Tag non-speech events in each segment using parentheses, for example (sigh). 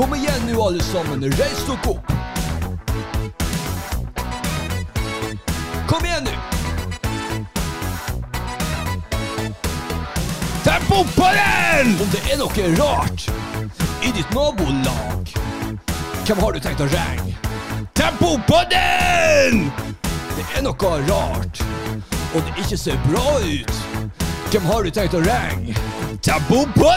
Kom igjen nå, alle sammen. Reis dere opp. Kom igjen nå. Tempo på den! Om det er noe rart i ditt nabolag, hvem har du tenkt å ringe? Tempo på den! Det er noe rart, og det ikke ser bra ut. Hvem har du tenkt å ringe? Tempo på!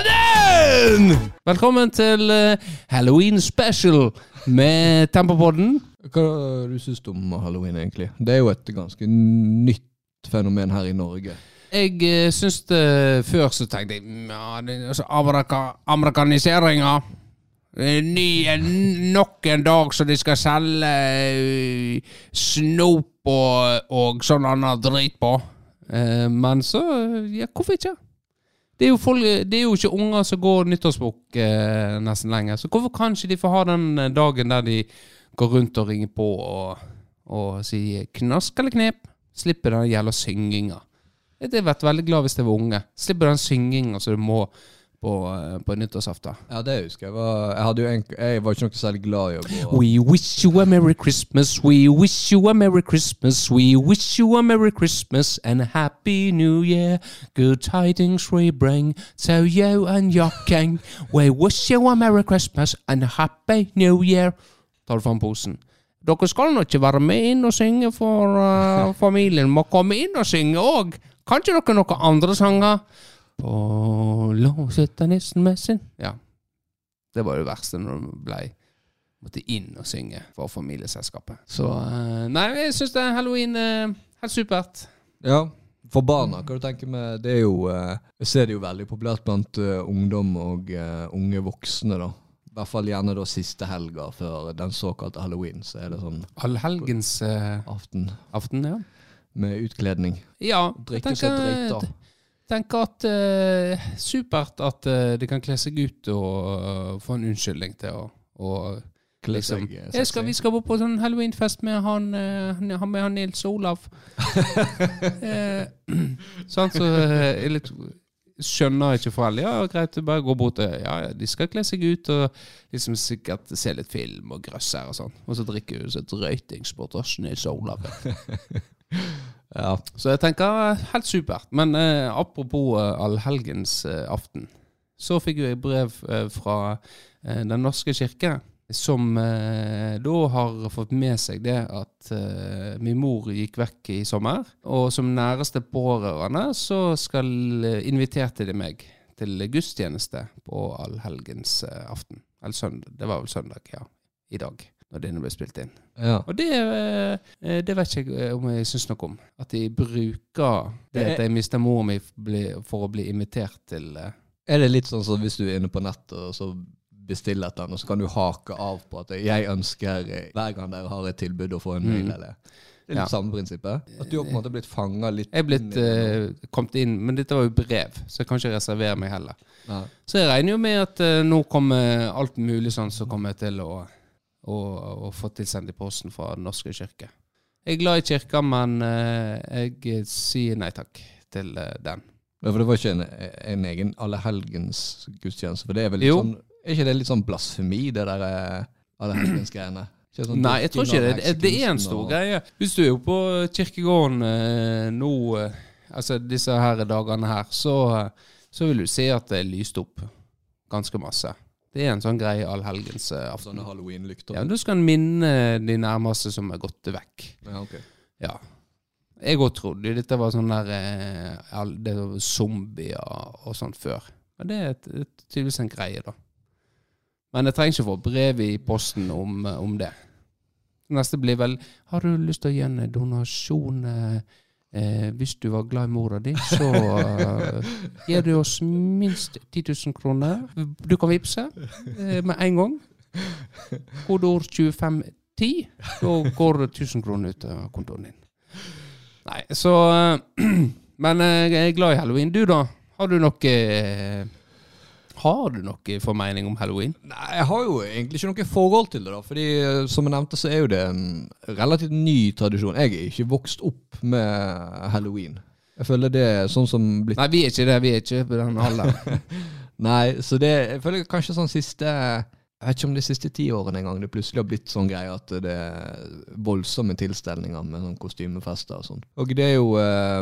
Velkommen til eh, Halloween special med Tempopodden. Hva du syns du om halloween, egentlig? Det er jo et ganske nytt fenomen her i Norge. Jeg uh, syns det Før så tenkte jeg mm, ja, det altså amerika, amerikaniseringa. Eh, Ny, en, nok en dag så de skal selge eh, snop og, og sånn annen drit på. Eh, men så Ja, hvorfor ikke? Det er, folk, det er jo ikke unger som går nyttårsbukk eh, nesten lenger. Så hvorfor kan ikke de få ha den eh, dagen der de går rundt og ringer på og, og sier 'knask eller knep'? Slipper den jævla synginga. Jeg hadde vært veldig glad hvis det var unge. Slipper den synginga som du må på, eh, på nyttårsaften. Ja, det husker jeg. Var, jeg, en, jeg var ikke noe særlig glad i å gå We wish you a merry Christmas, we wish you a merry Christmas, we wish you a merry Christmas and a happy new year. Good tidings we bring to you and your king. We wish you a merry Christmas and a happy new year. Tar du fram posen. Dere skal nå ikke være med inn og synge for uh, familien. Må komme inn og synge òg. Kan ikke dere noen andre sanger? På lås sitter nissen med sin Ja. Det var det verste når du blei måtte inn og synge for familieselskapet. Så eh, Nei, jeg syns halloween er helt supert. Ja, for barna, hva du tenker med Det er jo eh, Jeg ser det jo veldig populært blant eh, ungdom og eh, unge voksne, da. I hvert fall gjerne da siste helga før den såkalte halloween. Så er det sånn Allhelgens eh, aften aften, ja. med utkledning. Ja, Drikke seg drita. Tenker at eh, Supert at eh, de kan kle seg ut og eh, få en unnskyldning til å og Kle liksom seg, eh, jeg skal, Vi skal bo på sånn halloweenfest med han, eh, han- han med han Nils Olav. (laughs) eh, (clears throat) sånn, så eh, jeg litt skjønner ikke foreldre. Ja, greit, bare gå bort og Ja, ja, de skal kle seg ut og liksom sikkert se litt film og grøsser og sånn. Og så drikker hun seg drøytings på drosjen Nils Olav. (laughs) Ja. Så jeg tenker eh, helt supert. Men eh, apropos eh, allhelgens eh, så fikk jeg brev eh, fra eh, Den norske kirke, som da har fått med seg det at min mor gikk vekk i sommer. Og som næreste pårørende så skal inviterte de meg til gudstjeneste på allhelgens eh, aften. Eller søndag. Det var vel søndag, ja. I dag. Når denne ble spilt inn. ja. Og det, eh, det vet ikke jeg om jeg syns noe om. At de bruker det at jeg mister mor mi for å bli invitert til eh, Er det litt sånn som hvis du er inne på nettet og så bestiller et eller annet, og så kan du hake av på at jeg ønsker eh, hver gang dere har et tilbud å få en mail, Mm. eller Det er litt Ja. samme prinsippet? At du har på en måte blitt fanga litt Jeg er blitt eh, kommet inn, men dette var jo brev, så jeg kan ikke reservere meg heller. Ja. Så jeg regner jo med at uh, nå kommer alt mulig sånn så kommer jeg til å, å, og fått tilsendt i posten fra Den norske kirke. Jeg er glad i kirka, men eh, jeg sier nei takk til eh, den. Ja, for det var ikke en, en egen allehelgens gudstjeneste, for det er vel litt Jo. sånn Er ikke det litt sånn blasfemi, det der eh, allehelgensgreiene? Sånn Nei, jeg tror ikke det. Det, er en stor og- greie. Hvis du er jo på kirkegården eh, nå, eh, altså disse her dagene her, så, så vil du se at det er lyst opp ganske masse. Det er en sånn greie allhelgensaften. Sånne halloween-lykter. Ja, du skal minne de nærmeste som er gått vekk. Ja, ok. Ja. Jeg òg trodde dette var sånn der eh, det var zombier og sånt før. Men det er tydeligvis en greie, da. Men jeg trenger ikke få brev i posten om, eh, om det. Neste blir vel Har du lyst til å gi en donasjon eh, eh, hvis du var glad i mora di, så eh, gir du oss minst 10 000 kroner. Du kan vippse eh, med en gang. Kodeord 2510. Da går det 1000 kroner ut av kontoen din. Nei, så eh, (clears throat) Men eh, jeg er glad i halloween. Du, da? Har du noe Har du noe formening om halloween? Nei, jeg har jo egentlig ikke noe forhold til det, da. Fordi eh, som jeg nevnte, så er jo det en relativt ny tradisjon. Jeg er ikke vokst opp med halloween. Jeg føler det er sånn som blitt Nei, vi er ikke det. Vi er ikke på den alderen. (laughs) Nei, så det Jeg føler kanskje sånn siste Jeg vet ikke om de siste ti årene engang det plutselig har blitt sånn greie at det er voldsomme tilstelninger med sånn kostymefester og sånn. Og det er jo eh,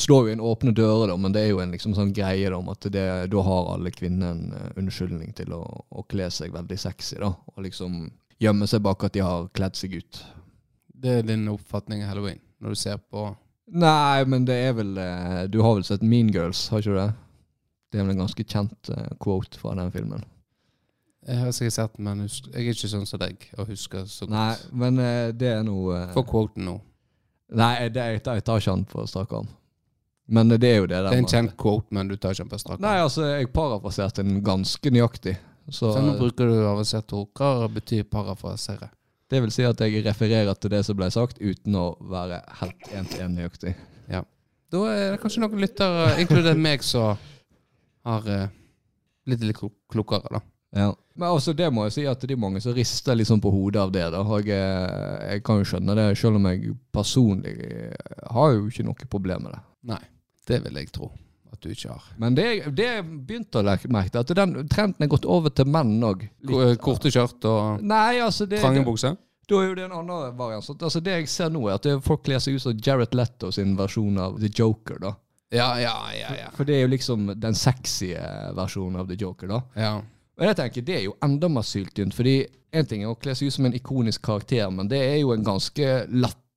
slår jo inn åpne dører, da, men det er jo en liksom sånn greie da, om at det, da har alle kvinner en eh, unnskyldning til å, å kle seg veldig sexy. da, Og liksom gjemme seg bak at de har kledd seg ut. Det er din oppfatning av halloween, når du ser på Nei, men det er vel eh, Du har vel sett Mean Girls, har ikke du det? Det er vel en ganske kjent eh, quote fra den filmen. Jeg har sikkert sett men jeg er ikke sånn som deg og husker så godt. Nei, men det er noe Få quoten nå. Nei, det, jeg, jeg tar ikke han på strak arm. Men det er jo det der Det er en kjent quote, men du tar ikke den på strak Nei, altså, jeg parafraserte den ganske nøyaktig. Så Så nå bruker du avansert ord. Hva betyr parafrasere? det vil si at jeg refererer til det som ble sagt, uten å være helt én-til-én nøyaktig. Ja. Da er det kanskje noen lyttere, inkludert meg, som har eh, blitt litt klo- klokere, da. Ja. Men altså, det må jeg si at det er mange som rister liksom på hodet av det. da. Jeg, jeg kan jo skjønne det, selv om jeg personlig har jo ikke noe problem med det. Nei, det vil jeg tro at du ikke har. Men det, det jeg begynte å merke at den trenden er gått over til menn òg. Ko- Korte skjørt og Nei, altså det, trange bukser? Da er jo det en annen variant. Altså det jeg ser nå, er at det, folk kler seg ut som Jared Leto sin versjon av The Joker. da. Ja, ja, ja. ja. For det er jo liksom den sexy eh, versjonen av The Joker. da. ja. Og jeg tenker, Det er jo enda mer syltynt. fordi en ting er å kle seg ut som en ikonisk karakter, men det er jo en ganske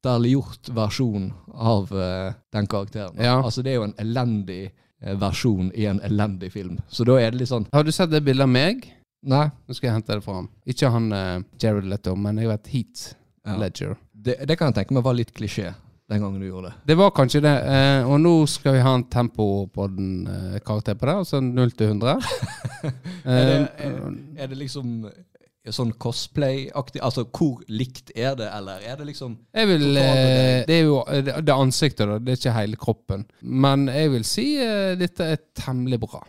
latterliggjort versjon av uh, den karakteren. Ja. Altså Det er jo en elendig uh, versjon i en elendig film. Så da er det litt sånn Har du sett det bildet av meg? Nei. Nå skal jeg hente det fra ham. Ikke han uh, Jared Leto, men jeg vet Heat Ja. Ledger. Det, det kan jeg tenke meg var litt klisjé den gangen du gjorde det. Det var kanskje det. eh, og nå skal vi ha en tempo på den eh, karakter på det, altså 0 til 100. (laughs) Er det, er, er det liksom sånn cosplay-aktig? Altså, hvor likt er det, eller er det liksom jeg vil eh. Det er jo eh, det, er ansiktet, da. Det er ikke hele kroppen. Men jeg vil si eh, dette er temmelig bra.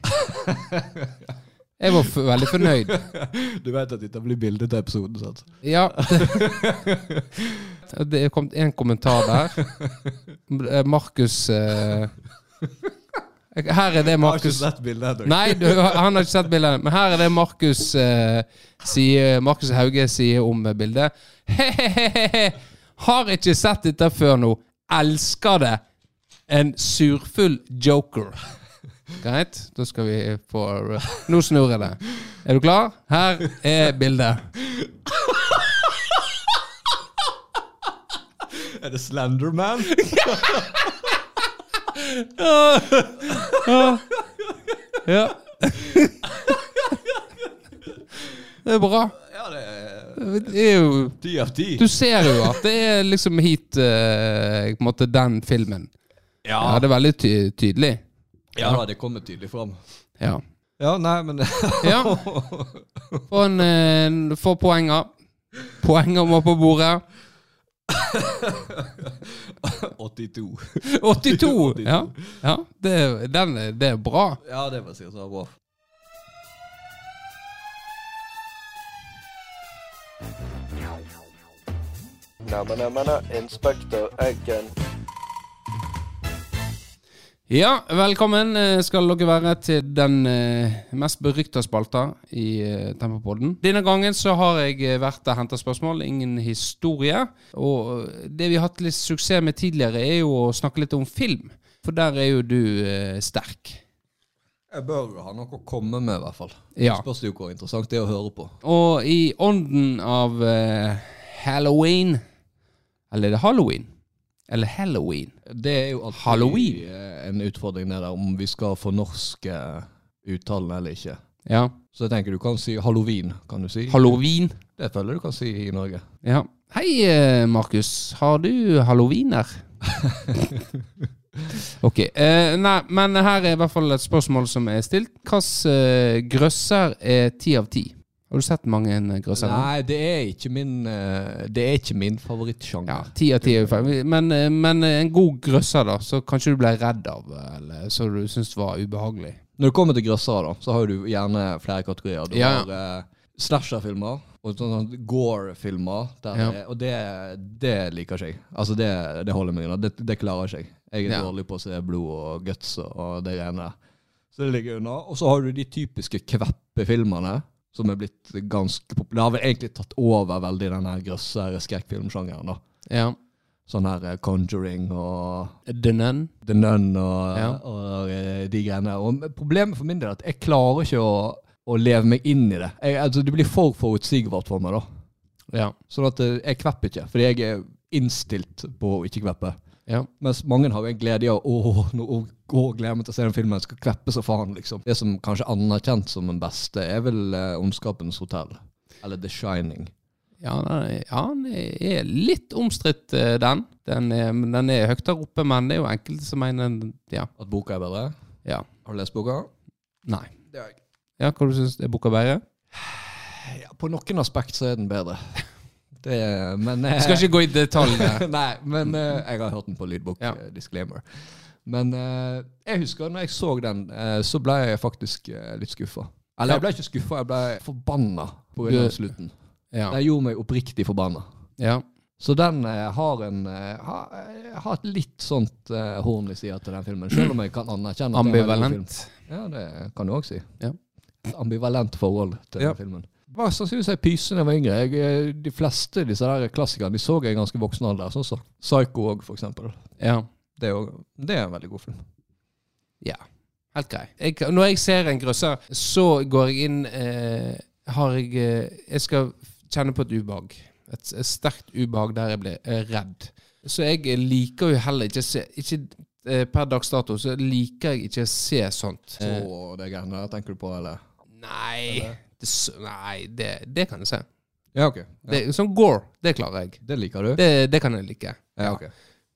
Jeg var veldig fornøyd. (laughs) Du vet at dette blir bildet til episoden, sant? Ja. Det, (laughs) det er kommet en kommentar der. Markus Her er det Markus Har ikke sett bildet Nei, du, han har ikke sett bildet. Men her er det Markus eh, sier Markus Hauge sier om bildet. He-he-he! Har ikke sett dette før nå. Elsker det. En surfull joker. Greit, da skal vi få Nå snurrer det. Er du klar? Her er bildet. Er det Slenderman? (laughs) Ja. Det er bra. Ja, det er Det er jo ti av ti. Du ser jo at det er liksom hit uh, På en måte den filmen. Ja, Ja, det er veldig ty tydelig. ja da, det kommer tydelig fram. Ja. Ja, nei, men (laughs) ja. Få, en, eh, få poenger. Poenger må på bordet. (laughs) 82. 82! (laughs) Ja, ja det, den, er- det er bra. Ja, det var sikkert så bra. Inspektør Eggen. Ja, velkommen eh, skal dere være til den eh, mest berykta spalta i eh, Tempopodden. Denne gangen så har jeg vært og henta spørsmål, ingen historie. Og det vi har hatt litt suksess med tidligere, er jo å snakke litt om film. For der er jo du sterk. Jeg bør ha noe å komme med, i hvert fall. Ja. Spørs det jo hvor interessant det er å høre på. Og i ånden av eh, Halloween Eller er det Halloween? Eller Halloween? Det er jo alltid Halloween. eh, en utfordring der om vi skal fornorske uttalen eller ikke. Ja. Så jeg tenker du kan si halloween, kan du si. Halloween. Det føler jeg du kan si i Norge. Ja. Hei, eh, Markus. Har du halloweener? (laughs) ok. Eh, nei, men her er i hvert fall et spørsmål som er stilt. Hvilken eh, grøsser er ti av ti? Har du sett mange grøsser grøssere? Nei, det er ikke min, eh, det er ikke min favorittsjanger. Ja, 10 av 10 er jo. Men, eh, men en god grøsser, da, så kanskje du ble redd av, eller så du syntes var ubehagelig. Når det kommer til grøssere, da, så har du gjerne flere kategorier. Du Ja. har uh, slasherfilmer og sånn, sånn gore-filmer. Ja. Og det, det liker ikke jeg. Altså, det, det holder meg unna. Det, det klarer ikke jeg. Jeg er Ja. dårlig på å se blod og guts og, det greiene der. Så det ligger unna. Og så har du de typiske kveppefilmene. Som er blitt ganske populære. Det har vel egentlig tatt over veldig den grøssere skrekkfilmsjangeren. Ja. Sånn her eh, Conjuring og The Nun. The Nun og, Ja. og eh, de greiene. Og problemet for min del er at jeg klarer ikke å, å leve meg inn i det. Jeg, altså, det blir for forutsigbart for meg, da. Ja. Sånn at eh, jeg kvepper ikke, fordi jeg er innstilt på å ikke kveppe. Ja. Mens mange har en glede i å nå å gå og glede meg til å se den filmen. Jeg skal kveppe så faen, liksom. Det som kanskje er anerkjent som den beste, er vel eh, Ondskapens hotell. Eller The Shining. Ja, den er, ja, den er litt omstridt, eh, den. Den er, den er høyt der oppe, men det er jo enkelte som mener Ja. At boka er bedre. ja. Har du lest boka? Nei. Det har jeg. Ja, Hva du syns du? Er boka bedre? Ja, på noen aspekt så er den bedre. (laughs) Det, men eh, Jeg skal ikke gå i detalj der. (laughs) Nei, men eh, jeg har hørt den på lydbok. Ja. eh, disclaimer. Men eh, jeg husker når jeg så den, eh, så ble jeg faktisk eh, litt skuffa. Eller jeg ble ikke skuffa, jeg ble forbanna på grunn av slutten. Ja. Det gjorde meg oppriktig forbanna. ja. Så den eh, har en eh, har, eh, har et litt sånt eh, horn i sida til den filmen. Selv om jeg kan anerkjenne at det er en film. Ambivalent. Ja, det kan du òg si. Ja. Ambivalent forhold til Ja. den filmen. Var sannsynligvis ei pyse da jeg var yngre. Jeg, eh, de fleste disse der klassikerne de så jeg i ganske voksen alder. Sånn som Psycho òg, for eksempel. Ja. Det er, det er en veldig god film. Ja, helt grei. Jeg, når jeg ser en grøsser, så går jeg inn eh, Har jeg eh, Jeg skal kjenne på et ubehag. Et, et sterkt ubehag der jeg blir eh, redd. Så jeg liker jo heller ikke se ikke, eh, Per dags dato så liker jeg ikke å se sånt. Så det gærne der tenker du på, eller? Nei, det, nei det, det kan jeg se. Ja, ok. Ja. Det, sånn Gore, det klarer jeg. Det liker du? Det, det kan jeg like. Ja, ok.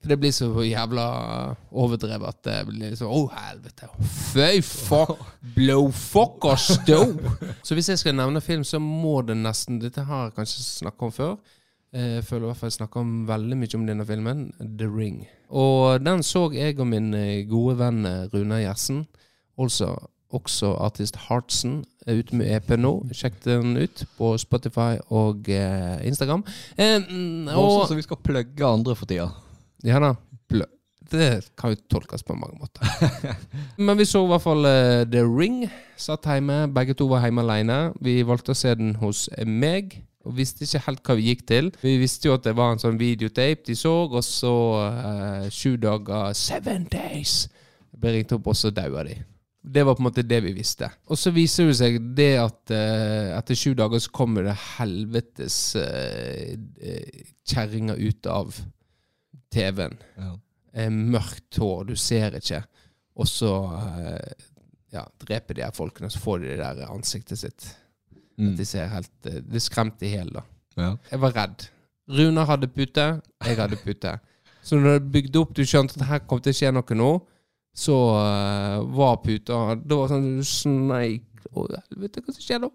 For det blir så jævla overdrevet at det blir sånn Å, helvete. Føy fuck. (laughs) Blow fuck og stå. så hvis jeg skal nevne film, så må det nesten Dette har jeg kanskje snakka om før. Eh, Jeg føler i hvert fall jeg snakka om veldig mye om denne filmen. The Ring. Og den så jeg og min eh, gode venn eh, Rune Gjersen. Altså også artist Heartsen er ute med EP nå. Sjekk den ut på Spotify og eh, Instagram. Eh, og, Og så vi skal plugge andre for tida. ja da. Plø Det kan jo tolkes på mange måter. (laughs) Men vi så i hvert fall uh, The Ring. Satt hjemme. Begge to var hjemme alene. Vi valgte å se den hos meg. Og visste ikke helt hva vi gikk til. Vi visste jo at det var en sånn videotape de så, og så eh, sju dager Seven days! Jeg ble ringt opp, og så daua de. Det var på en måte det vi visste. Og så viser det seg det at eh, etter sju dager så kommer det helvetes uh, kjerringa ut av TV-en. Ja. Eh, mørkt hår, du ser ikke. Og så eh, ja, dreper de her folkene, så får de det der ansiktet sitt. Mm. De ser helt eh, Det skremte i hjel, da. Ja. Jeg var redd. Runar hadde pute, jeg hadde pute. Så når det bygde opp, du skjønte at her kom til å skje noe nå, så eh, var puta Det var sånn Sneik Å, helvete, hva som skjer nå?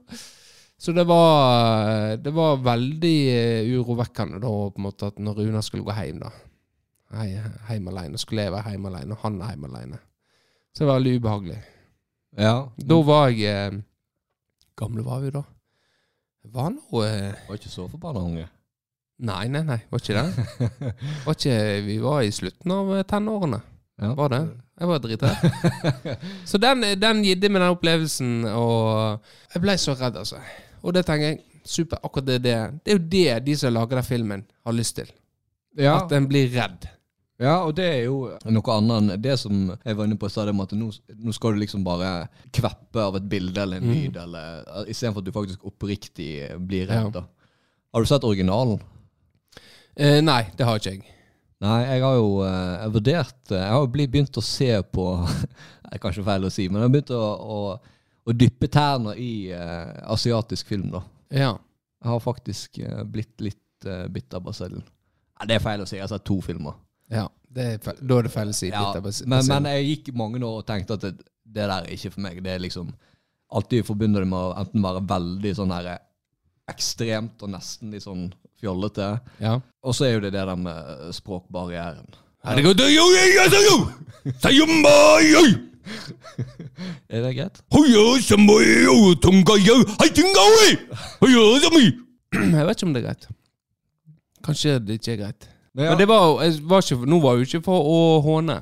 Så det var, det var veldig eh, urovekkende da, på en måte, at når Runar skulle gå hjem, da. Hei, hjem alene. Skulle jeg være hjemme alene, og han er hjemme alene. Så det var veldig ubehagelig. ja. Da var jeg eh, Gamle var vi da? Var nå eh, Var ikke så forbanna unge. Nei, nei, nei, var ikke det. (laughs) Var ikke, vi var i slutten av eh, tenårene. Ja. Var det? Jeg var drita. Så den, den gidde meg den opplevelsen, og jeg ble så redd, altså. Og det tenker jeg, super, akkurat det, det, det er jo det de som lager den filmen, har lyst til. Ja. At en blir redd. Ja, og det er jo noe annet enn det som jeg var inne på i stad, at nå, nå skal du liksom bare kveppe av et bilde eller en Mm. lyd, eller istedenfor at du faktisk oppriktig blir redd. Ja. da. Har du sett originalen? Eh, nei, det har ikke jeg. Nei, jeg har jo eh, jeg vurdert eh, Jeg har jo begynt å se på (laughs) Det er kanskje feil å si, men jeg har begynt å, å, å dyppe tærne i uh, asiatisk film, da. Ja. Jeg har faktisk uh, blitt litt uh, bitt av basillen. Nei, det er feil å si. Jeg har sett to filmer. ja det er. Da er det feil å si. Ja, men, men jeg gikk mange år og tenkte at det, det der er ikke for meg. Det er liksom alltid forbundet med å enten være veldig sånn her ekstremt og nesten litt sånn fjollete. ja. Og så er jo det det der med språkbarrieren. Er det oi. (laughs) Er det greit? (clears throat) Jeg vet ikke om det er greit. Kanskje det ikke er greit. Men ja, Men det var, jeg var ikke, nå var jo ikke for å håne.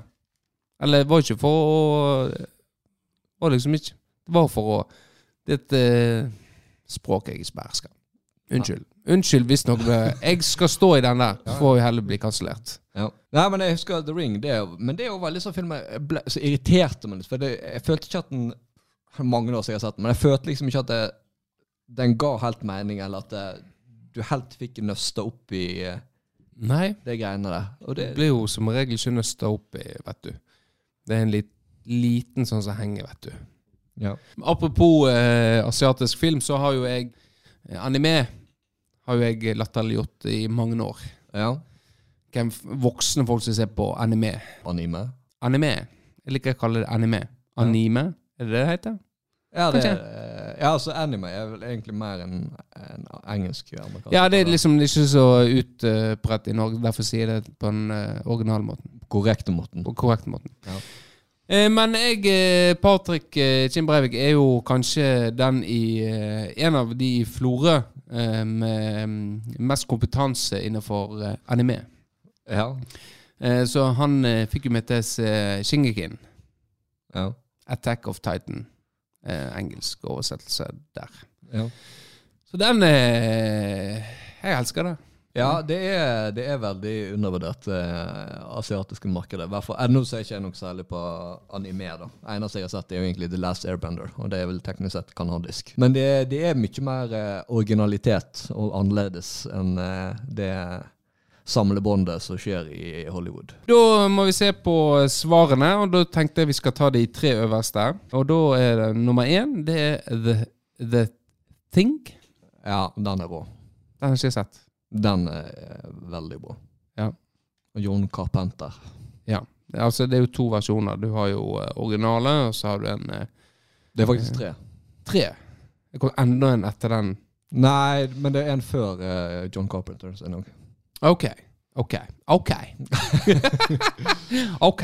Eller det var ikke for å var liksom ikke Det var for å Det er et eh, språk jeg ikke behersker. Unnskyld. Unnskyld hvis noe Jeg skal stå i den der, så får vi heller bli kansellert. Ja. Nei, men jeg husker The Ring. Det men det er jo veldig sånn film jeg ble, Så irriterte meg litt. For det, jeg følte ikke at den Mange år siden jeg har sett den, men jeg følte liksom ikke at det, den ga helt mening, eller at det, du helt fikk nøsta opp i eh, Nei, det greiene der. Og det, det blir jo som regel ikke nøsta opp i, vet du. Det er en lit, liten sånn som henger, vet du. ja. Apropos eh, asiatisk film, så har jo jeg Anime har jo jeg latterliggjort i mange år. ja. Hvem voksne folk som ser på anime. Anime. Anime. Jeg liker å kalle det anime. Anime, er det det det heter? Ja, det, Kanskje. ja, altså anime er vel egentlig mer enn en engelsk. amerikansk. Ja, det er liksom ikke så utbredt i Norge, derfor sier jeg det på den uh, originalmåten. korrekte måten. På korrekt måten. Ja. Eh, men jeg, eh, Patrick eh, Kim Breivik, er jo kanskje den i eh, En av de i Florø eh, med mest kompetanse innenfor eh, anime. Ja. Eh, så han eh, fikk jo med til Shingekin. Ja. Attack of Titan. Eh, engelsk oversettelse der. ja. Så den eh, Jeg elsker det. Ja, det er, det er veldig undervurdert, eh, asiatiske markedet. Eh, Nå ser ikke jeg noe særlig på anime. da. Eneste jeg har sett, er jo egentlig The Last Airbender, og det er vel teknisk sett kanadisk. Men det, det er mye mer eh, originalitet og annerledes enn eh, det samlebåndet som skjer i Hollywood. Da må vi se på svarene, og da tenkte jeg vi skal ta de tre øverste. Og da er det nummer én, det er The, the Thing. Ja, den er bra. Den har ikke sett. Den er veldig bra. Ja. Og John Carpenter. Ja. Altså, det er jo to versjoner. Du har jo eh, originale, og så har du en eh, Det er faktisk tre. tre. Det kom enda en etter den. Nei, men det er en før eh, John Carpenter. Er. OK. OK. OK. (laughs) OK.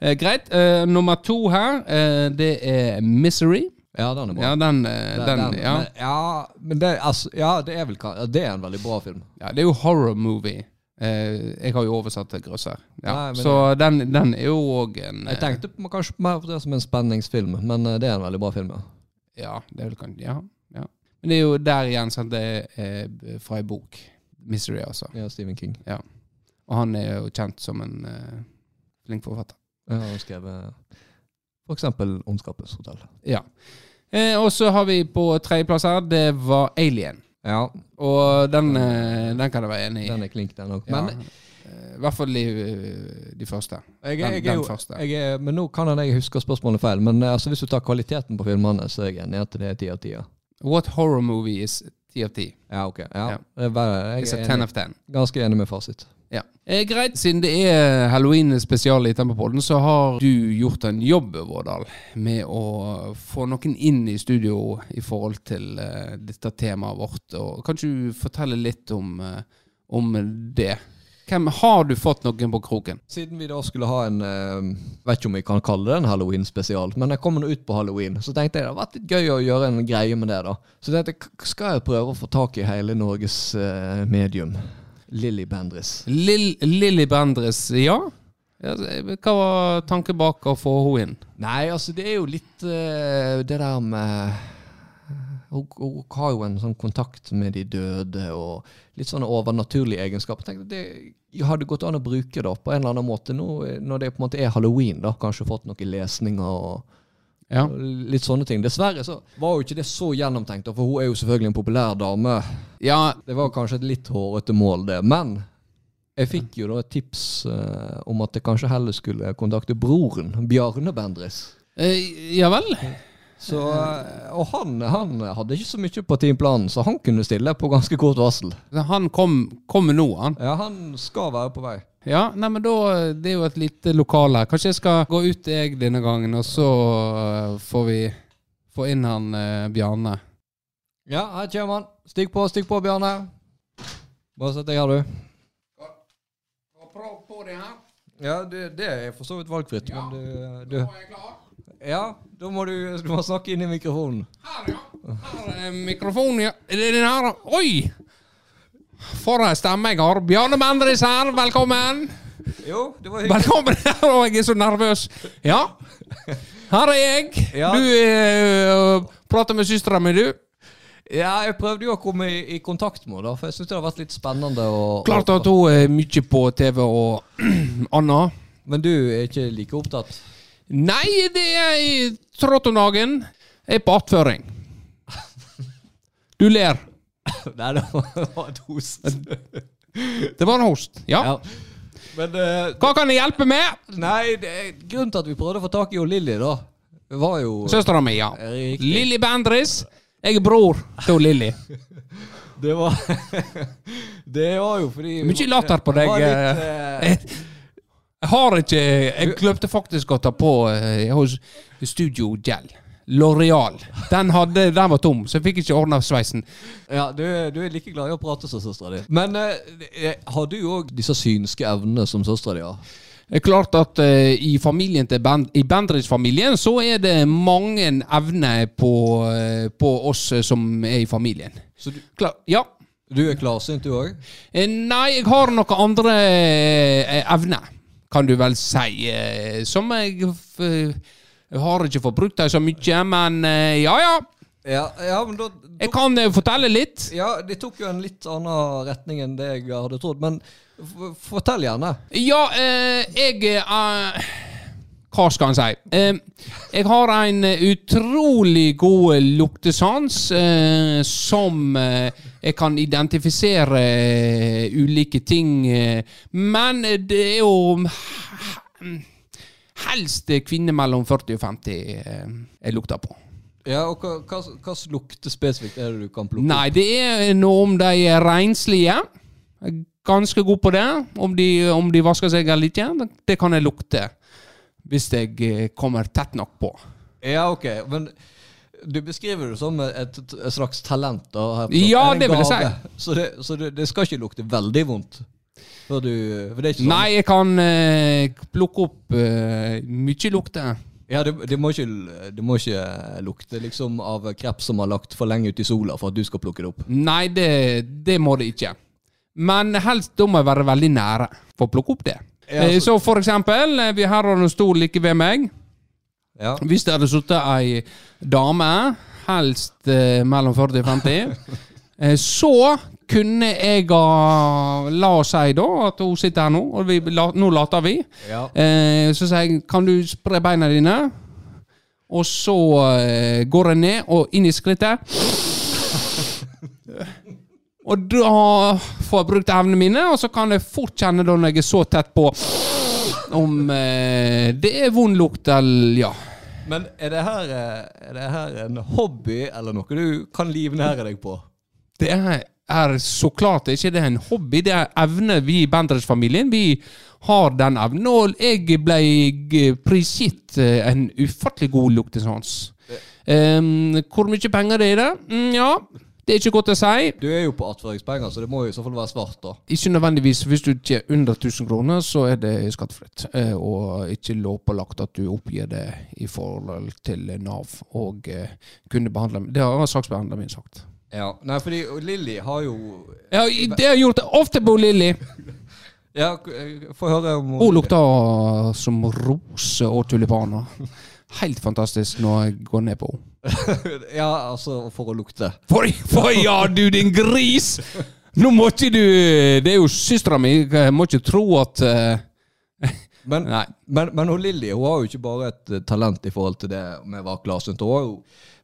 Eh, greit. Eh, nummer to her, eh, det er Misery. Ja, den er bra. Ja, den, den, Det- den, den- ja. Men, ja, men det, altså, ja, det er vel Det er en veldig bra film. ja. Det er jo horror movie. Eh, jeg har jo oversatt til grøsser. Ja. Nei, så den, den er jo òg en Jeg eh, tenkte på, kanskje mer på det som en spenningsfilm, men eh, det er en veldig bra film. ja. Ja, det er vel kanskje ja, ja. Men det er jo der igjen sant, det er eh, fra en bok. 'Mystery', altså. Ja, Stephen King. Og han er jo kjent som en eh, flink forfatter. Ja, han skrevet for eksempel 'Ondskapens hotell'. Ja. Eh, og så har vi på tredjeplass her, det var Alien. Ja, Og den, eh, den kan jeg være enig i. den er klink, den òg. Men, Eh, I hvert fall de, eh, de første. jeg, Den, jeg, den jeg, første. jeg er, men nå kan jeg huske spørsmålet feil, men altså, hvis du tar kvaliteten på filmene, så er jeg enig i at det er ti av ti. What horror movie is 10 av 10? Ja, ok. Ja. Ja. Det er bare, It's jeg a er enig, of 10. ganske enig med fasit. Ja. Eh, greit, siden det er halloween-spesial i Tempelpodden, så har du gjort en jobb, Vårdal, med å få noen inn i studio i forhold til eh, dette temaet vårt. Og kan du fortelle litt om, eh, om det? Hvem Har du fått noen på kroken? Siden vi da skulle ha en eh, Vet ikke om vi kan kalle det en halloween-spesial, men jeg kom nå ut på halloween, så tenkte jeg det hadde vært litt gøy å gjøre en greie med det. da. Så tenkte jeg, skal jeg prøve å få tak i hele Norges eh, medium? Lilly Bendriss. Lill Lilly Bendriss, ja? Ja, Hva var tanken bak å få henne inn? Nei, altså det er jo litt uh, det der med hun, hun har jo en sånn kontakt med de døde og litt sånne overnaturlige egenskaper. Tenk, det hadde gått an å bruke det på en eller annen måte nå når det på en måte er halloween. da, Kanskje fått noen lesninger og, Ja. litt sånne ting. Dessverre så var jo ikke det så gjennomtenkt, for hun er jo selvfølgelig en populær dame. ja, Det var kanskje et litt hårete mål, det. Men jeg fikk jo da et tips uh, om at jeg kanskje heller skulle kontakte broren, Bjarne Bendris. eh, ja vel? Så, eh, og han, han hadde ikke så mye på teamplanen, så han kunne stille på ganske kort varsel. Han kom, kommer nå, han. Ja, han skal være på vei. Ja, nei, men da Det er jo et lite lokal her. Kanskje jeg skal gå ut jeg denne gangen, og så eh, får vi få inn han eh, Bjarne. Ja, her kommer han. Stikk på, stikk på, Bjarne. Bare sett deg her, du. Prøv på det her. Ja, det, det er for så vidt valgfritt, men du, du er jeg klar. Ja, da må du, du må snakke inn i mikrofonen. Her, ja. Her er mikrofonen, ja. Er det den her? Oi! For ei stemme jeg har. Bjarne Bendriss her, velkommen. Jo, det var hyggelig. Velkommen her, og jeg er så nervøs. Ja, her er jeg. Ja. Du uh, prater med søstera mi, du. Ja, jeg prøvde jo å komme i, i kontakt med henne, for jeg syns det har vært litt spennende. å- Klart at hun er mye på TV og (clears throat) Anna. Men du er ikke like opptatt? Nei, det er i Trottonagen. Jeg er på attføring. Du ler. (laughs) Nei, det var et host. (laughs) Det var en host. Ja. Ja. Men uh, Hva kan jeg hjelpe med? Nei, det, grunnen til at vi prøvde å få tak i jo Lilly, da, var jo Søstera mi, ja. Lilly Bendris. Jeg er bror til Lilly. (laughs) Det var Det var jo fordi Mye latter på deg. litt, uh, Jeg har ikke Jeg glemte faktisk å ta på hos Studio Gel. L'Oreal. Den, hadde- den var tom, så jeg fikk ikke ordna sveisen. Ja, du, du er like glad i å prate som søstera di. Men eh, eh, har du òg disse synske evnene som søstera di har? Det er klart at eh, i familien til Bend, I Bendriss-familien så er det mange evner på, eh, på oss som er i familien. Så du, Klar, ja. du er klarsynt, du òg? Eh, Nei, jeg har noen andre evner, kan du vel si. Som jeg Jeg har ikke fått brukt dem så mye, men eh, ja ja. Ja, ja, men da, Jeg kan eh, fortelle litt. ja, det tok jo en litt annen retning enn det jeg hadde trodd. Men fortell gjerne. Ja, eh, jeg eh, Hva skal en si? Eh, jeg har en utrolig god luktesans eh, som jeg kan identifisere ulike ting Men det er jo helst kvinner mellom 40 og 50 eh, jeg lukter på. Ja, og hva, slags lukter spesifikt er det du kan plukke? Nei, det er noe om de er renslige. Ganske god på det. Om de, om de vasker seg eller ikke, det- kan jeg lukte. Hvis jeg eh, kommer tett nok på. Ja, ok, men du beskriver det som et, et, slags talent. Da, Ja, det vil jeg si. Så, det, så det, det skal ikke lukte veldig vondt? For, du, for sånn Nei, jeg kan uh, plukke opp uh, mye lukter. Ja, det, det, må ikke, det må ikke lukte liksom av kreps som har lagt for lenge ute i sola for at du skal plukke det opp. Nei, det, det må det ikke. Men helst da må jeg være veldig nære for å plukke opp det. Ja, Eh, så- Så for eksempel, vi her har en stol like ved meg. Ja. Hvis det hadde sittet ei dame, helst mellom 40 og 50, (laughs) eh, så kunne jeg ha La oss si da at hun sitter her nå, og vi, la, nå later vi. Ja. Eh, så sier jeg kan du spre beina dine? Og så eh, går jeg ned og inn i skrittet. Og da får jeg brukt evnene mine, og så kan jeg fort kjenne da når jeg er så tett på om eh, det er vond lukt eller ja. Men er det, her, eh, er det her en hobby eller noe du kan livnære deg på? Det er, er så klart ikke det er en hobby, det er evne vi i Bendriss-familien. Vi har den evnen, og jeg ble prisgitt eh, en ufattelig god luktesans. Um, hvor mye penger det er det? Mm, ja, det er ikke godt å si. Du er jo på attføringspenger, så det må jo i så fall være svart, da. Ikke nødvendigvis. Hvis du tjener er under 1000 kroner, så er det skattefritt. Eh, og ikke lovpålagt at du oppgir det i forhold til Nav og eh, kunne behandle Det har saksbehandleren min sagt. Ja. Nei, fordi Lilly har jo Ja, det har gjort ofte på Lilly. (laughs) Ja, eh, få høre om Hun lukter som rose og tulipaner. Helt fantastisk når jeg går ned på henne. (laughs) ja, altså for å lukte. For, for ja, du din gris! Nå må ikke du Det er jo søstera mi. Jeg må ikke tro at uh, Men, Nei. men, men hun Lilly hun har jo ikke bare et talent i forhold til det med klarsynt. Hun har jo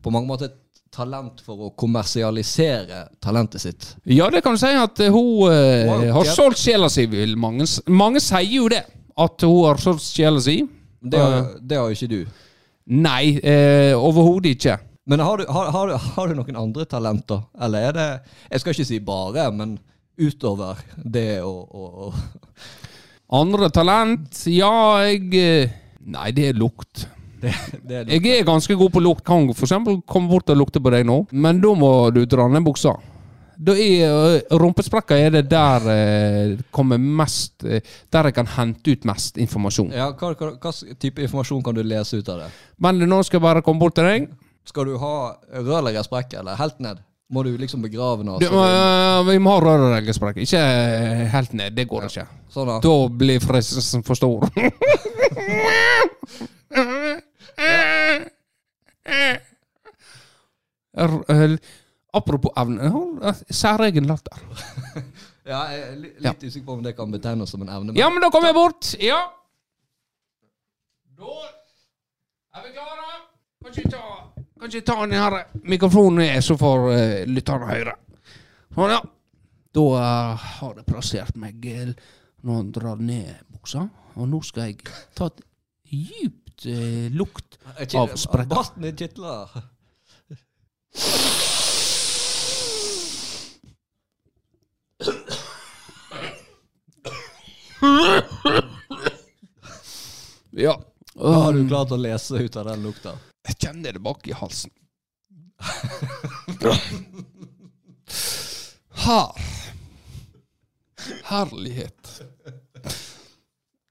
på mange måter et talent for å kommersialisere talentet sitt. Ja, det kan du si at eh, hun eh, Wow, har ja. solgt sjela si, vil mange Mange sier jo det. At hun har solgt sjela si. Det har, det har jo ikke du. Nei, eh, overhodet ikke. Men har du, har, har, du, har du noen andre talenter? Eller er det Jeg skal ikke si bare, men utover det å, å, Andre talent? Ja, jeg eh, Nei, det er lukt. Det, det er Jeg er ganske god på lukt. Kan eksempel komme bort og lukte på deg nå, men da må du dra ned buksa. Da er Rumpesprekker er det der eh, kommer mest eh, Der jeg kan hente ut mest informasjon. Ja, hva, hva, hva type informasjon kan du lese ut av det? Men nå skal jeg bare komme bort til deg. Skal du ha rørleggersprekk, eller helt ned? Må du liksom begrave nå? Altså? Uh, vi må ha rørleggersprekk. Ikke eh, helt ned. Det går ikke. Sånn da. Da blir fristelsen for stor. (laughs) (laughs) Øh, Apropos evne. jeg har Særegen latter. (laughs) Ja, jeg er li- litt Ja. usikker på om det kan betegnes som en evne. men- Ja, men da kommer jeg bort. Ja. Da er vi klare. Kan ikke ta, kan ikke ta den her mikrofonen ned, så får uh, lytterne høre. Sånn, ja. Da uh, har jeg plassert meg eh, Nå drar jeg ned buksa, og nå skal jeg ta et eh, lukt av sprekker. Barten kitler. Ja. Har du klart å lese ut av den lukta? Jeg kjenner det bak i halsen. Her. Herlighet.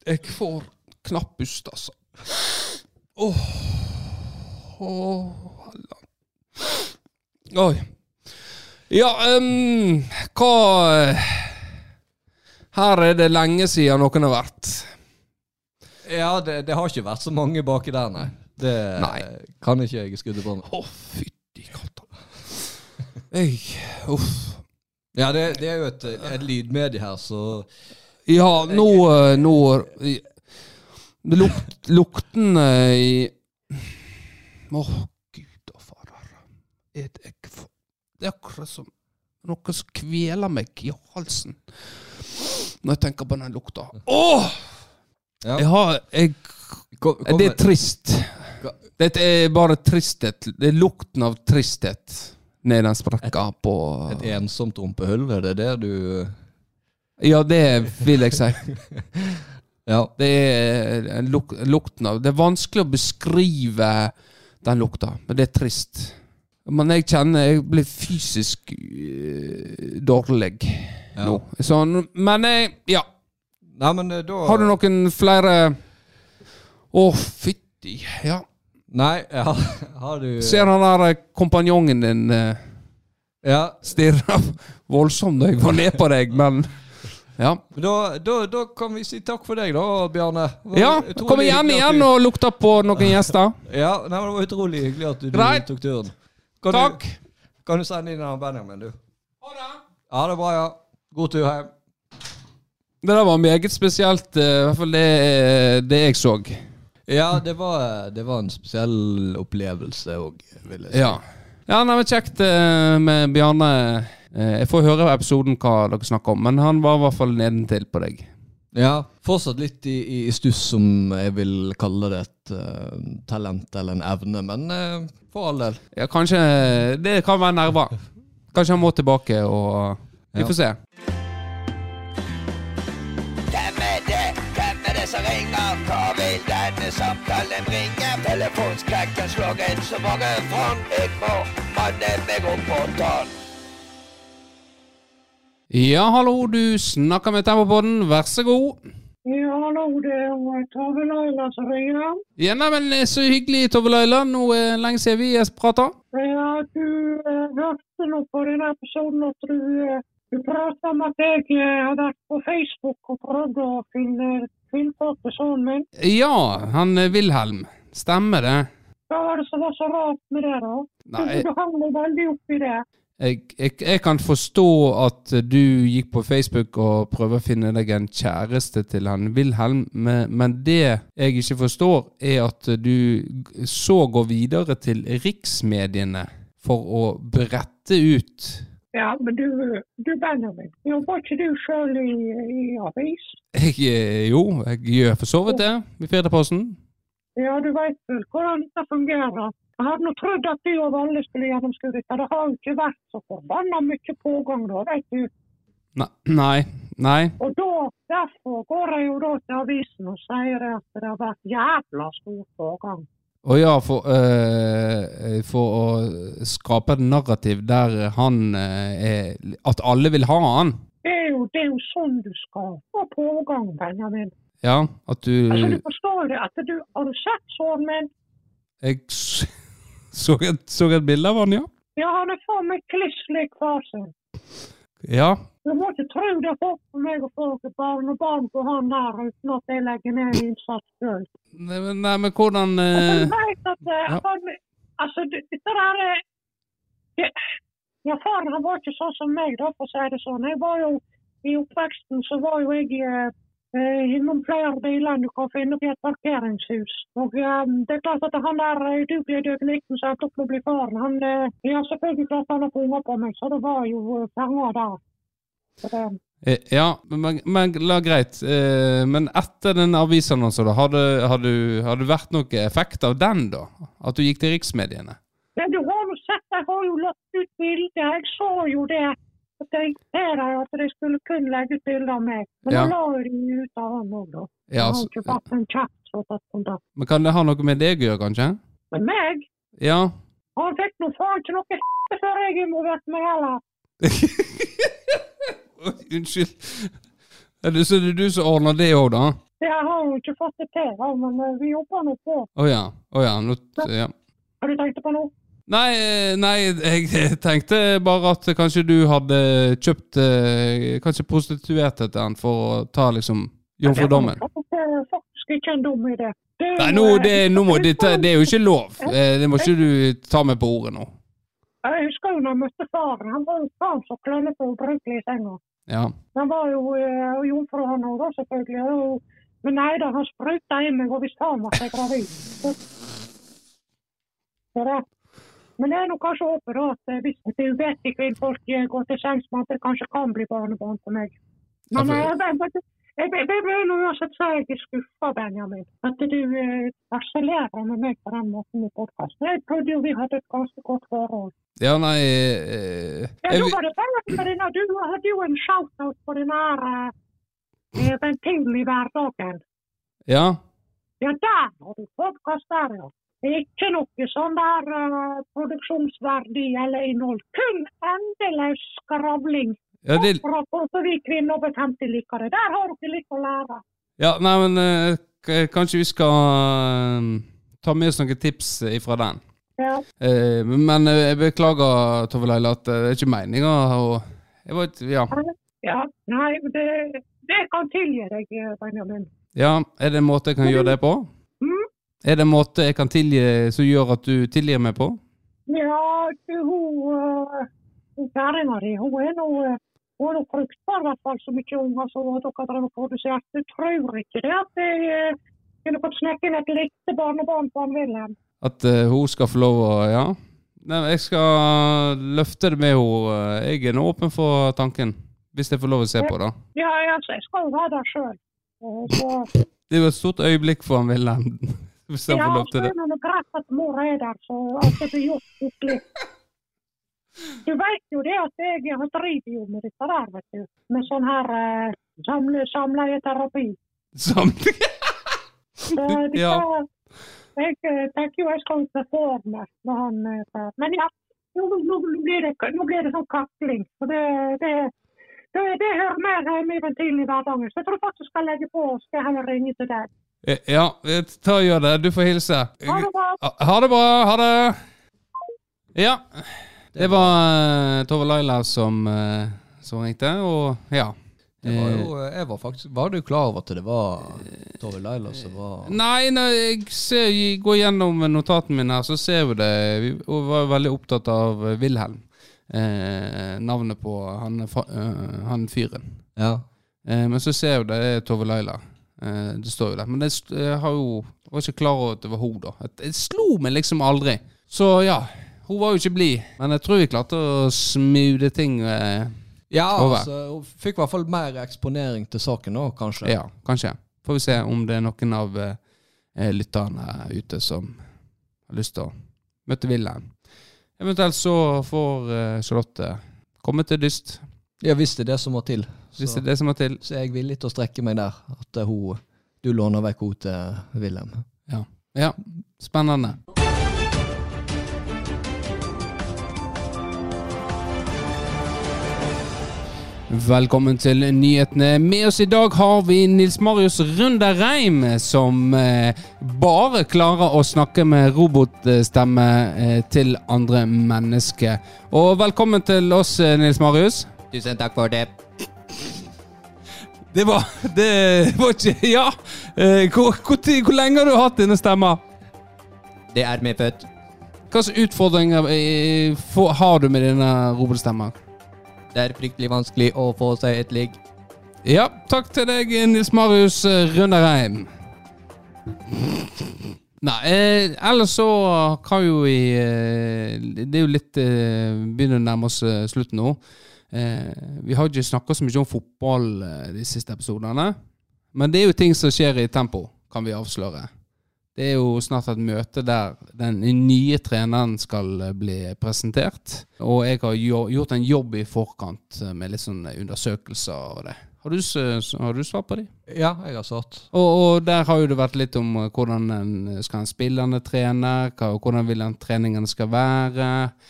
Jeg får knapp pust, altså. Åh. oh. Helland. Oi. Ja, um, hva Her er det lenge siden noen har vært. Ja, det, det har ikke vært så mange baki der, nei. Det Nei. kan ikke jeg skudde på meg. Å, fytti katta. Hey, Uff. Ja, det, det er jo et, et lydmedie her, så Ja, nå eh, Nå lukt, lukten i Å, gud og fader. Er det, det er akkurat som noe som kveler meg i halsen når jeg tenker på den lukta. Åh! Ja. Jeg har jeg, Kom, kom, Det er trist. Det Dette er bare tristhet. Det er lukten av tristhet ned den sprekka på Et ensomt rumpehull, er det det du Ja, det vil jeg si. (laughs) Ja. Det er luk lukten av Det er vanskelig å beskrive den lukta, men det er trist. Men jeg kjenner jeg blir fysisk øh, dårlig Ja. nå. Sånn, men jeg, ja. Nei, men eh, da Har du noen flere Å, fytti. Ja. Nei, ja, (laughs) har du Ser han der eh, kompanjongen din Ja. stirre (laughs) voldsomt da jeg var ned på deg, men Ja. Da, da, da kan vi si takk for deg, da, Bjarne. Var Ja, Kom igjen igjen og lukta på noen (laughs) gjester. Ja, nei, Det var utrolig hyggelig at du, du tok turen. Kan Takk. Du, kan du sende inn Benjamin, du? Ha det. Ha det bra, ja. God tur hjem. Det der var meget spesielt, eh, i hvert fall det, det jeg så. Ja, det var, det var en spesiell opplevelse òg, vil jeg si. Ja. Ja, nei, men Kjekt eh, med Bjarne. Eh, Jeg får høre i episoden hva dere snakker om, men han var i hvert fall nedentil på deg. Ja, fortsatt litt i, i, stuss som jeg vil kalle det et uh, talent eller en evne, men uh, for all del. Ja, Kanskje Det kan være nerver. Kanskje han må tilbake og Vi Ja. får se. Hvem er det? Hvem er det som ringer? Hva vil denne samtalen bringe? Telefonskrekken slår inn så mange fond. Jeg må manne meg opp på tann. Ja, hallo, du snakker med Tempopodden. Vær så god. Ja, hallo, det er jo Tove Laila som ringer. Ja, nei, men eh, Så hyggelig, Tove Laila. Nå er det lenge siden vi har prata. Ja, du eh, hørte nå på denne episoden at du, eh, du pratet om at jeg eh, har vært på Facebook og prøvd å finne tiltak til sønnen min. Ja, han er Wilhelm. Stemmer det? Hva var det som var så rart med det, da? Nei, Du, hang veldig opp i det. Jeg, jeg, jeg kan forstå at du gikk på Facebook og prøver å finne deg en kjæreste til han Wilhelm, men, men det jeg ikke forstår, er at du så går videre til riksmediene for å berette ut Ja, men du, du Benjamin, jobber ikke du sjøl i, i avis? jeg, eh, Jo, jeg gjør for så vidt det i Firdaposten. Ja, du veit vel hvordan dette fungerer. Jeg hadde nå trodd at du og Valle skulle gjennomskue dette. Det har jo ikke vært så forbanna mye pågang da, vet du. Nei, nei. Og da, derfor går jeg jo da til avisen og sier at det har vært jævla stor pågang. Å ja, for, øh, for å skape et narrativ der han øh, er At alle vil ha han. Det er jo, det er jo sånn du skal få pågang, Benjamin. Ja, at du Altså, du forstår det at du Har du sett sånn, men... Jeg (laughs) så et, så et bilde av han, ja. Ja, han er faen meg kliss lik far sin. Ja, Du må ikke tro det er håp for meg å få et barnebarn på han der uten at jeg legger ned innsats sjøl. nei, men- nei, men hvordan eh, du vet at eh, ja. han Altså, det- dette der er det, Ja, faren han var ikke sånn som meg, da, for å si det sånn. Jeg var jo, I oppveksten så var jo jeg eh, eh, flere biler kan finne i et parkeringshus. Og eh, det er klart at han der eh, udugelige døgnitten som endte opp med å bli faren, han ja, selvfølgelig klarte han å få unger på meg, så det var jo penger der. Det, Ja, men, men la greit. Eh, Men etter den avisannonsen, da, har det, har, du, har det vært noe effekt av den, da? At du gikk til riksmediene? Ja, du har jo sett, jeg har jo lagt ut bilder. Jeg så jo det. At jeg deg at de skulle kun legge bilder av meg. Men Ja. da la de ut av han òg, da. Ja, Jeg har ikke fått en chat som har tatt kontakt Men kan det ha noe med deg å gjøre, kanskje? med meg. Ja. Han fikk nå faen ikke noe (laughs) før jeg involverte meg heller. (laughs) Unnskyld. Er det, så det er du som ordner det òg, da? Det har jo ikke fått det til, men eh, vi jobber nå på. Å ja. Å ja. Nå, ja. Har du tenkt på noe? Nei, eh, nei, (laughs) jeg tenkte bare at kanskje du hadde kjøpt eh, Kanskje prostituert etter den for å ta liksom jomfrudommen. Det er faktisk ikke en dum idé. Er Nei, nå, eh, det, nå må det, det er jo ikke lov. Eh, Det må ikke du ta med på ordet nå. Jeg husker jo når jeg møtte faren. Han var jo faen så klønete og ubrukelig i senga. Ja. Han var jo eh, jomfru han òg, selvfølgelig. Men nei da, han spruta i meg og visste han var gravid. Så det. Men jeg er nå kanskje håper at eh, hvis det er uvettige kvinnfolk eh, går til sengs med at det kanskje kan bli barnebarn for meg. Ja, Men eh, jeg, jeg, jeg, vil jo uansett så jeg er skuffa, Benjamin. At du eh, harselerer med meg på den måten i podkasten. Jeg trodde jo vi hadde et ganske godt forhold. Ja, nei eh, Ja, jeg, nå var det denne, Du hadde jo en shout-out på den her uh, ventilen i hverdagen. Ja. Ja, der har du podkast der, ja. Ikke noe sånn der uh, produksjonsverdi eller innhold. Kun endeløs skravling. Ja, det, For vi kvinner over 50 liker det. Der har dere litt å lære. ja, nei, men uh, kanskje vi skal uh, ta med oss noen tips ifra den. Ja. Men jeg beklager, Tove Leila, at det er ikke meninga å ja. ja. Nei, det, det kan tilgi deg, Benjamin. ja, er det en måte jeg kan gjøre det på? Er det en måte jeg kan tilgi som gjør at du tilgir meg på? Ja, du, hun di, hun er nå uh, hun er fruktbar, i hvert fall, så mye unger som dere har produsert. Du tror ikke det at jeg uh, kunne fått snakke med et lite barnebarn på Wilhelm? At eh, hun skal få lov å Ja. Nei, jeg skal løfte det med henne. Jeg er nå åpen for tanken. Hvis jeg får lov å se på, da. Ja, altså, jeg skal jo være der sjøl. så Det er jo et stort øyeblikk for han Wilhelm. Hvis ja, får lov til det. er det noe greit at mor er der, så alt det blir gjort skikkelig. (laughs) Du vet jo det at jeg har driver jo med dette der, vet du. Med sånn her uh, samle, samleieterapi. Samle... (laughs) så (laughs) Ja. jeg eh, tenker jo jeg skal performe når han eh, der. Men ja, nå, nå, nå, blir det, nå blir det sånn kakling. Så det, det, det, det hører mer hjemme i ventilen i hverdagen. Så jeg tror faktisk jeg skal legge på og skal heller ringe til deg. Eh, Ja, ta og gjør det. Du får hilse. Ha det bra. Ha det bra. Ha det. Ja. Det var eh, Tove Laila som, eh, som ringte, og ja. Det var jo, jeg var faktisk Var du klar over at det var Tove Laila som var Nei, når jeg, ser, jeg går gjennom notatene mine her, så ser vi det. Vi var veldig opptatt av Wilhelm. Eh, navnet på han, han fyren. Ja. Eh, men så ser vi det, det er Tove Laila. Eh, det står jo der. Men jeg har jo, jeg var ikke klar over at det var hun da. Jeg Det slo meg liksom aldri. Så ja, hun var jo ikke blid. Men jeg tror vi klarte å smoothe ting. Eh, Ja, Over. altså, hun fikk i hvert fall mer eksponering til saken nå, kanskje. ja, kanskje. Får vi se om det er noen av eh, eh, lytterne ute som har lyst til å møte Wilhelm. Eventuelt så får eh, Charlotte komme til dyst, Ja, hvis det er det som må til. Hvis det er det som må til. så er jeg villig til å strekke meg der. At eh, hun, du låner vekk henne til Wilhelm. Ja, spennende. Velkommen til nyhetene. Med oss i dag har vi Nils Marius Rundereim, som eh, bare klarer å snakke med robotstemme eh, til andre mennesker. Og velkommen til oss, Nils Marius. Tusen takk for det. Det var Det var ikke Ja! Eh, hvor, hvor, tid- hvor lenge har du hatt denne stemma? Det er medfødt. Hva slags utfordringer eh, får- har du med denne robotstemma? Det er fryktelig vanskelig å få seg et ligg. Ja, takk til deg, Nils Marius eh. Nei, eh, ellers så kan jo vi eh, Det er jo litt eh, Begynner å nærme oss eh, slutten nå. Eh, vi har ikke snakka så mye om fotball eh, de siste episodene. Men det er jo ting som skjer i tempo, kan vi avsløre. Det er jo snart et møte der den nye treneren skal eh, bli presentert. Og jeg har jo, gjort en jobb i forkant med litt sånn undersøkelser og det. Har du, har du svart på de? Ja, jeg har svart. Og, og der har jo det vært litt om eh, hvordan en, skal en spillende trene, hva, hvordan vil den treningen skal være.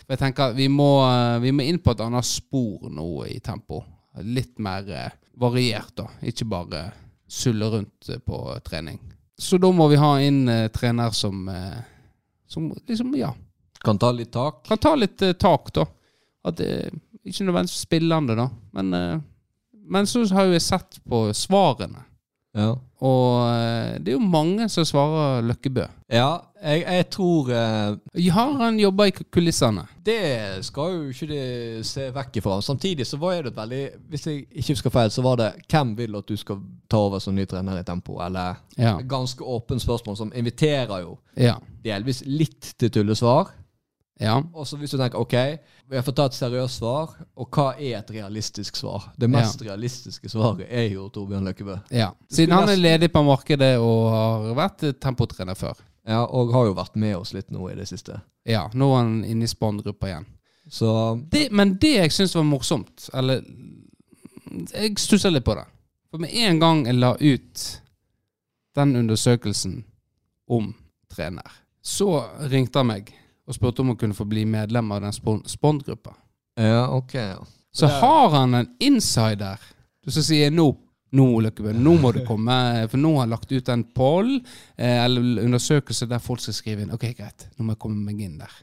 Jeg tenker vi må, eh, vi må inn på et annet spor nå i tempo. Litt mer eh, variert, da. Ikke bare sulle rundt eh, på trening. Så da må vi ha inn eh, trener som, eh, som liksom, ja, Kan ta litt tak. kan ta litt eh, tak, da. At det Ikke nødvendigvis spillende, da, men, eh, men så har jeg sett på svarene. Ja. Og eh, det er jo mange som svarer Løkkebø. Ja, jeg, jeg tror eh, Har han jobba i kulissene? Det skal jo ikke de se vekk ifra. Samtidig så var det et veldig Hvis jeg ikke husker feil, så var det hvem vil at du skal ta over som ny trener i Tempo? Eller Ja. ganske åpent spørsmål som inviterer jo Ja. delvis litt til tullesvar. Ja. Og så hvis du tenker ok, vi har fått ta et seriøst svar, og hva er et realistisk svar? Det mest realistiske svaret er jo Torbjørn Løkkebø. ja. Siden han er ledig på markedet og har vært tempotrener før. Ja, og har jo vært med oss litt nå i det siste. Ja, nå er han inne i Spond-gruppa igjen. Så Det, men det jeg syns var morsomt, eller Jeg stusser litt på det. For med en gang jeg la ut den undersøkelsen om trener, så ringte han meg og spurte om hun kunne få bli medlem av den Spond-gruppa. ja, ok. Ja. Så har han en insider Du sier si nå nå, Løkkebø, nå må du komme, for nå har han lagt ut en poll eh, eller undersøkelse der folk skal skrive inn. Ok, greit, nå må jeg komme meg inn der.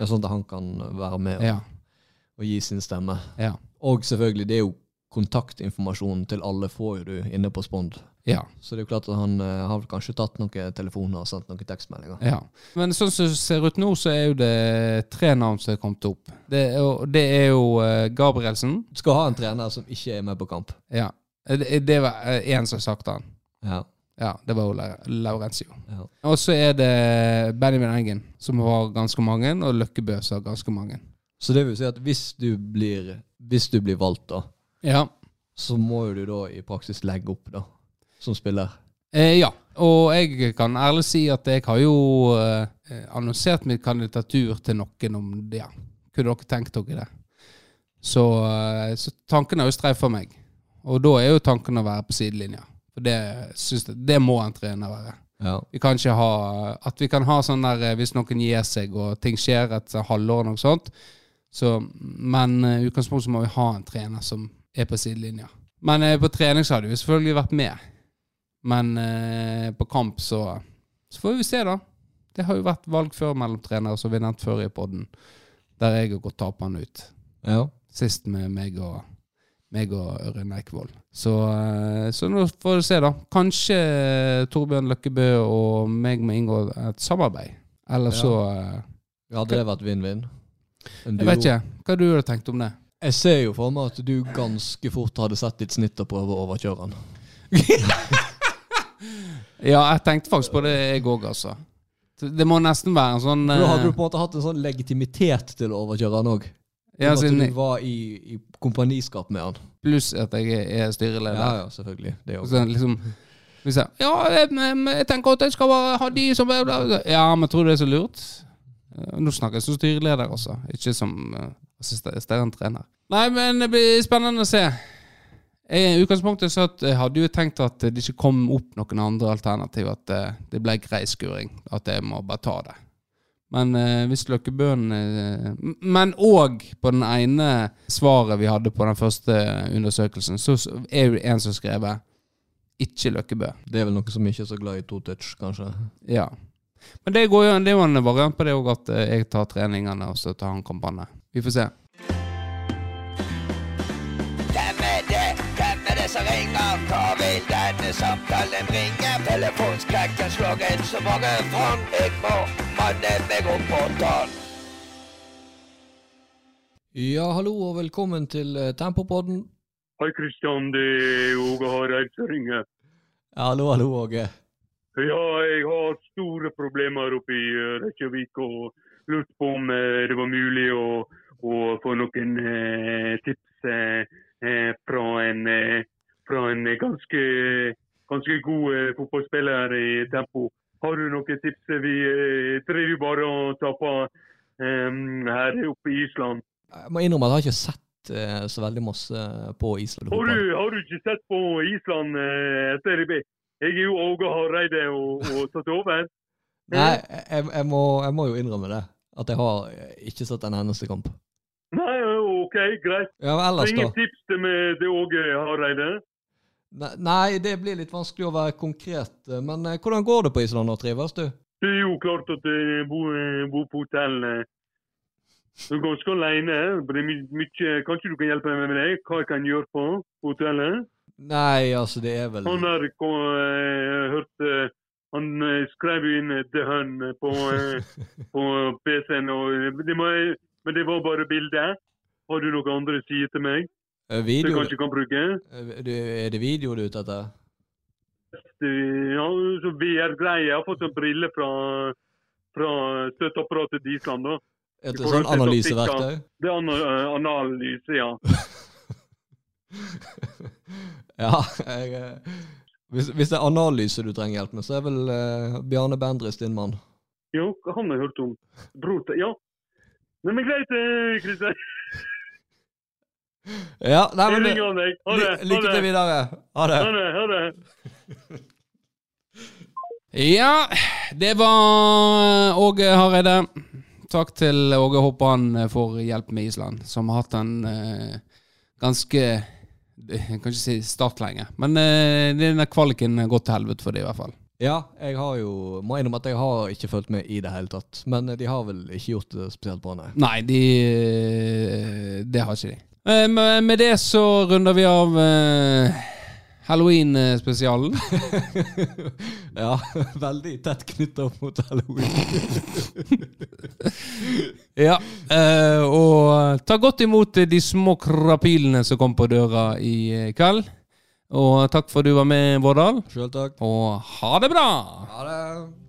Ja, sånn at han kan være med og, Ja, og gi sin stemme. ja, Og selvfølgelig, det er jo kontaktinformasjonen til alle får jo du inne på Spond. Ja. Så det er jo klart at han uh, har kanskje tatt noen telefoner og sendt noen tekstmeldinger. ja. Men sånn som det ser ut nå, så er jo det tre navn som er kommet opp. Det er jo, det er jo uh, Gabrielsen. Du skal ha en trener som ikke er med på kamp. Ja. Eh, Det, det var én som sagt han. Ja. Ja, det var jo Laurentio. Ja. Og så er det Benjamin Engen, som har ganske mange, og Løkkebø, som har ganske mange. Så det vil si at hvis du blir, hvis du blir valgt, da, Ja. så må jo du da i praksis legge opp, da, som spiller. Eh, ja. Og jeg kan ærlig si at jeg har jo eh, annonsert mitt kandidatur til noen om det. Ja. Kunne dere tenkt dere det? Så, eh, så tanken har jo streifa meg. Og da er jo tanken å være på sidelinja. For det, synes jeg, det må en trener være. Ja. Vi kan ikke ha At vi kan ha sånn der eh, hvis noen gir seg og ting skjer et halvår og noe sånt. Så, men eh, i utgangspunktet så må vi ha en trener som er på sidelinja. Men eh, på trening så hadde vi selvfølgelig vært med. Men eh, på kamp så Så får vi se, da. Det har jo vært valg før mellom trenere, som vi nevnte før i podden, der jeg har gått tapende ut. ja. Sist med meg og meg og Ørjen Eikvoll. Så, eh, så nå får vi se, da. Kanskje eh, Torbjørn Løkkebø og meg må inngå et samarbeid. Eller så ja. ja hadde det vært vinn-vinn? Jeg vet ikke. Hva du hadde tenkt om det? Jeg ser jo for meg at du ganske fort hadde sett ditt snitt og prøve å overkjøre han. (laughs) Ja, jeg tenkte faktisk på det, jeg òg, altså. Det må nesten være en sånn Da hadde eh, du på en måte hatt en sånn legitimitet til å overkjøre han òg. ja, at du var i, i kompaniskap med han. Pluss at jeg er styreleder. Ja, ja, selvfølgelig. Det Og også. Så liksom hvis jeg, Ja, jeg, jeg tenker at jeg skal bare ha de som. Ja, men tror du det er så lurt? Eh, Nå snakker jeg som styreleder også, ikke som uh, assisterende trener. Nei, men det blir spennende å se. I utgangspunktet så jeg hadde jo tenkt at det ikke kom opp noen andre alternativ. At eh, det ble grei skuring. At jeg må bare ta det. Men eh, hvis Løkkebøen eh, Men òg på den ene svaret vi hadde på den første undersøkelsen, så er jo en som skrev 'ikke Løkkebø'. Det er vel noen som ikke er så glad i to touch, kanskje. Ja. Men det, går jo, det er jo en variant på det òg, at eh, jeg tar treningene, og så tar han kampanje. Vi får se. Hva vil denne samtalen bringe? Telefonskrekken slår inn så mange fram. Jeg må manne meg opp på tann. Ja, hallo og velkommen til eh, Tempopodden. Hei, Kristian. Det er Åge Hareid som ringer. Ja, hallo, hallo, Åge. Ja, jeg har store problemer oppe i eh, Reykjavik og lurte på om eh, det var mulig å, å få noen eh, tips eh, eh, fra en, eh, fra en ganske, ganske god eh, fotballspiller i tempo. Har du noen tips? Vi eh, driver bare og tapper eh, her oppe i Island. Jeg må innrømme at jeg har ikke sett eh, så veldig masse på Island. Har du, har du ikke sett på Island eh, Serie B? Jeg er jo Åge Hareide og, og tatt over. (laughs) Nei, jeg, jeg, må, jeg må jo innrømme det. At jeg har eh, ikke sett en eneste kamp. Nei, OK, greit. Ja, ellers, Ingen da? tips til meg til Åge Hareide? Nei, det blir litt vanskelig å være konkret. eh, Men eh, hvordan går det på Island nå? Trives du? Det er jo klart at jeg bor, eh, bor på hotell. Du er ganske alene. Det er my mye, kanskje du kan hjelpe meg med det? Hva jeg kan gjøre på, hotellet? Nei, altså, det er vel Han har eh, hørt eh, Han eh, skrev inn The Hun på, på PC-en. Men det var bare bildet. Har du noen andre sider til meg Video... video, kanskje kan bruke? Er det video du er ute etter? Ja, så VR-greier. Jeg har fått en brille fra, fra støtteapparatet Disland. Island. da. Et sånn analyseverktøy? Det er eh, analyse, ja. (laughs) ja, jeg, eh, hvis, hvis det er analyse du trenger hjelp med, så er vel uh, Bjarne Bendriss din mann. Jo, han har jeg hørt om. Bror til Ja. Nei, men greit, Kristian. (laughs) Ja, nei, men deg. Ha det. ly- Lykke til videre. Ha det. Ha det. Ha det. (laughs) Ja, det var Åge Hareide. Takk til Åge Hoppan for hjelp med Island, som har hatt en eh, ganske Jeg kan ikke si start lenge, men eh, denne kvaliken har gått til helvete for dem i hvert fall. Ja, jeg har jo Må innrømme at jeg har ikke fulgt med i det hele tatt. Men de har vel ikke gjort det spesielt bra, nei. Nei, de Det har ikke de. Eh, Med det så runder vi av eh, Halloween-spesialen. (laughs) ja, veldig tett knytta opp mot halloween. (laughs) Ja, eh, og ta godt imot de små krapilene som kom på døra i eh, kveld. Og takk for at du var med, Vårdal. Sjøl takk. Og ha det bra! Ha det.